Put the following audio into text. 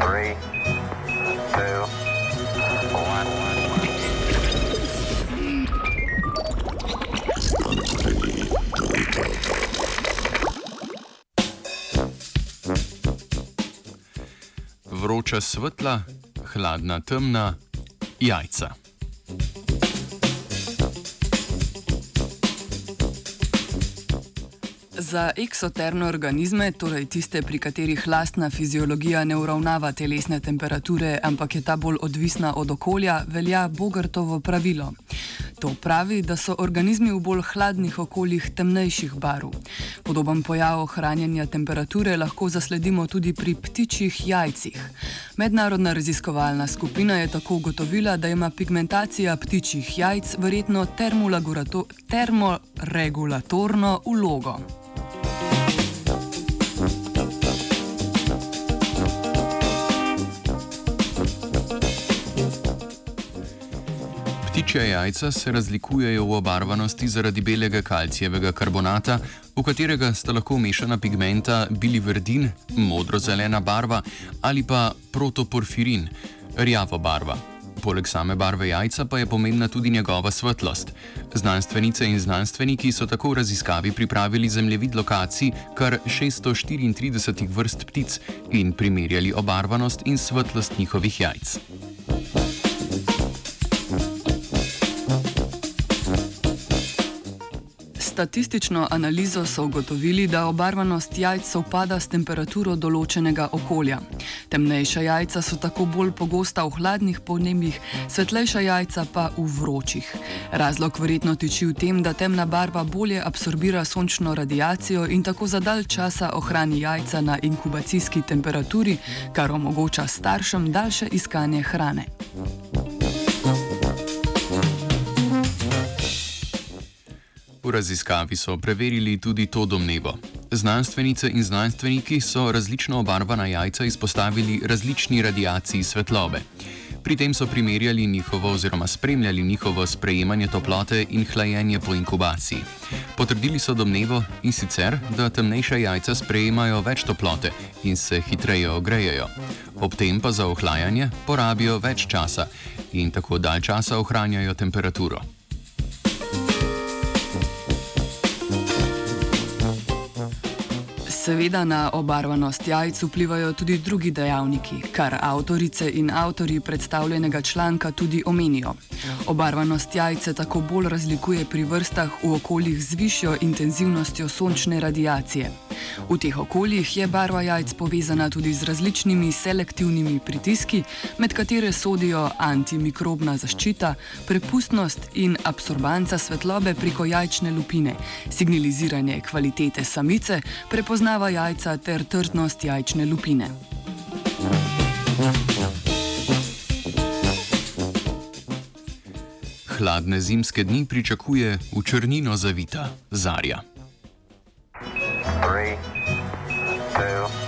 Three, two, one. Vroča svetla, hladna temna, jajca. Za eksotermne organizme, torej tiste, pri katerih lastna fiziologija ne uravnava telesne temperature, ampak je ta bolj odvisna od okolja, velja Bogartovo pravilo. To pravi, da so organizmi v bolj hladnih okoljih temnejših barv. Podoben pojav ohranjanja temperature lahko zasledimo tudi pri ptičjih jajcih. Mednarodna raziskovalna skupina je tako ugotovila, da ima pigmentacija ptičjih jajc verjetno termoregulatorno vlogo. Ptičja jajca se razlikujejo v obarvanosti zaradi belega kalcijevega karbonata, v katerega sta lahko mešana pigmenta biliverdin, modro-zelena barva ali pa protoporfirin, rjava barva. Poleg same barve jajca pa je pomembna tudi njegova svetlost. Znanstvenice in znanstveniki so tako v raziskavi pripravili zemljevid lokacij kar 634 vrst ptic in primerjali obarvanost in svetlost njihovih jajc. Statistično analizo so ugotovili, da obarvanost jajc sovpada s temperaturo določenega okolja. Temnejša jajca so tako bolj pogosta v hladnih podnebjih, svetlejša jajca pa v vročih. Razlog verjetno tiči v tem, da temna barva bolje absorbira sončno radiacijo in tako za dalj časa ohrani jajca na inkubacijski temperaturi, kar omogoča staršem daljše iskanje hrane. V raziskavi so preverili tudi to domnevo. Znanstvenice in znanstveniki so različno obarvana jajca izpostavili različni radiaciji svetlobe. Pri tem so primerjali njihovo oziroma spremljali njihovo sprejemanje toplote in hlajenje po inkubaciji. Potrdili so domnevo in sicer, da temnejša jajca sprejemajo več toplote in se hitreje ogrejejo. Ob tem pa za ohlajanje porabijo več časa in tako dalj časa ohranjajo temperaturo. Seveda na obarvanost jajc vplivajo tudi drugi dejavniki, kar avtorice in avtori predstavljenega članka tudi omenijo. Obarvanost jajce tako bolj razlikuje pri vrstah v okoljih z višjo intenzivnostjo sončne radiacije. V teh okoljih je barva jajc povezana tudi z različnimi selektivnimi pritiski, med katere sodijo antimikrobna zaščita, prepustnost in absorbanca svetlobe preko jajčne lupine, signaliziranje kvalitete samice, prepoznava jajca ter trdnost jajčne lupine. Hladne zimske dni pričakuje v črnino zavita zarja. Three, two,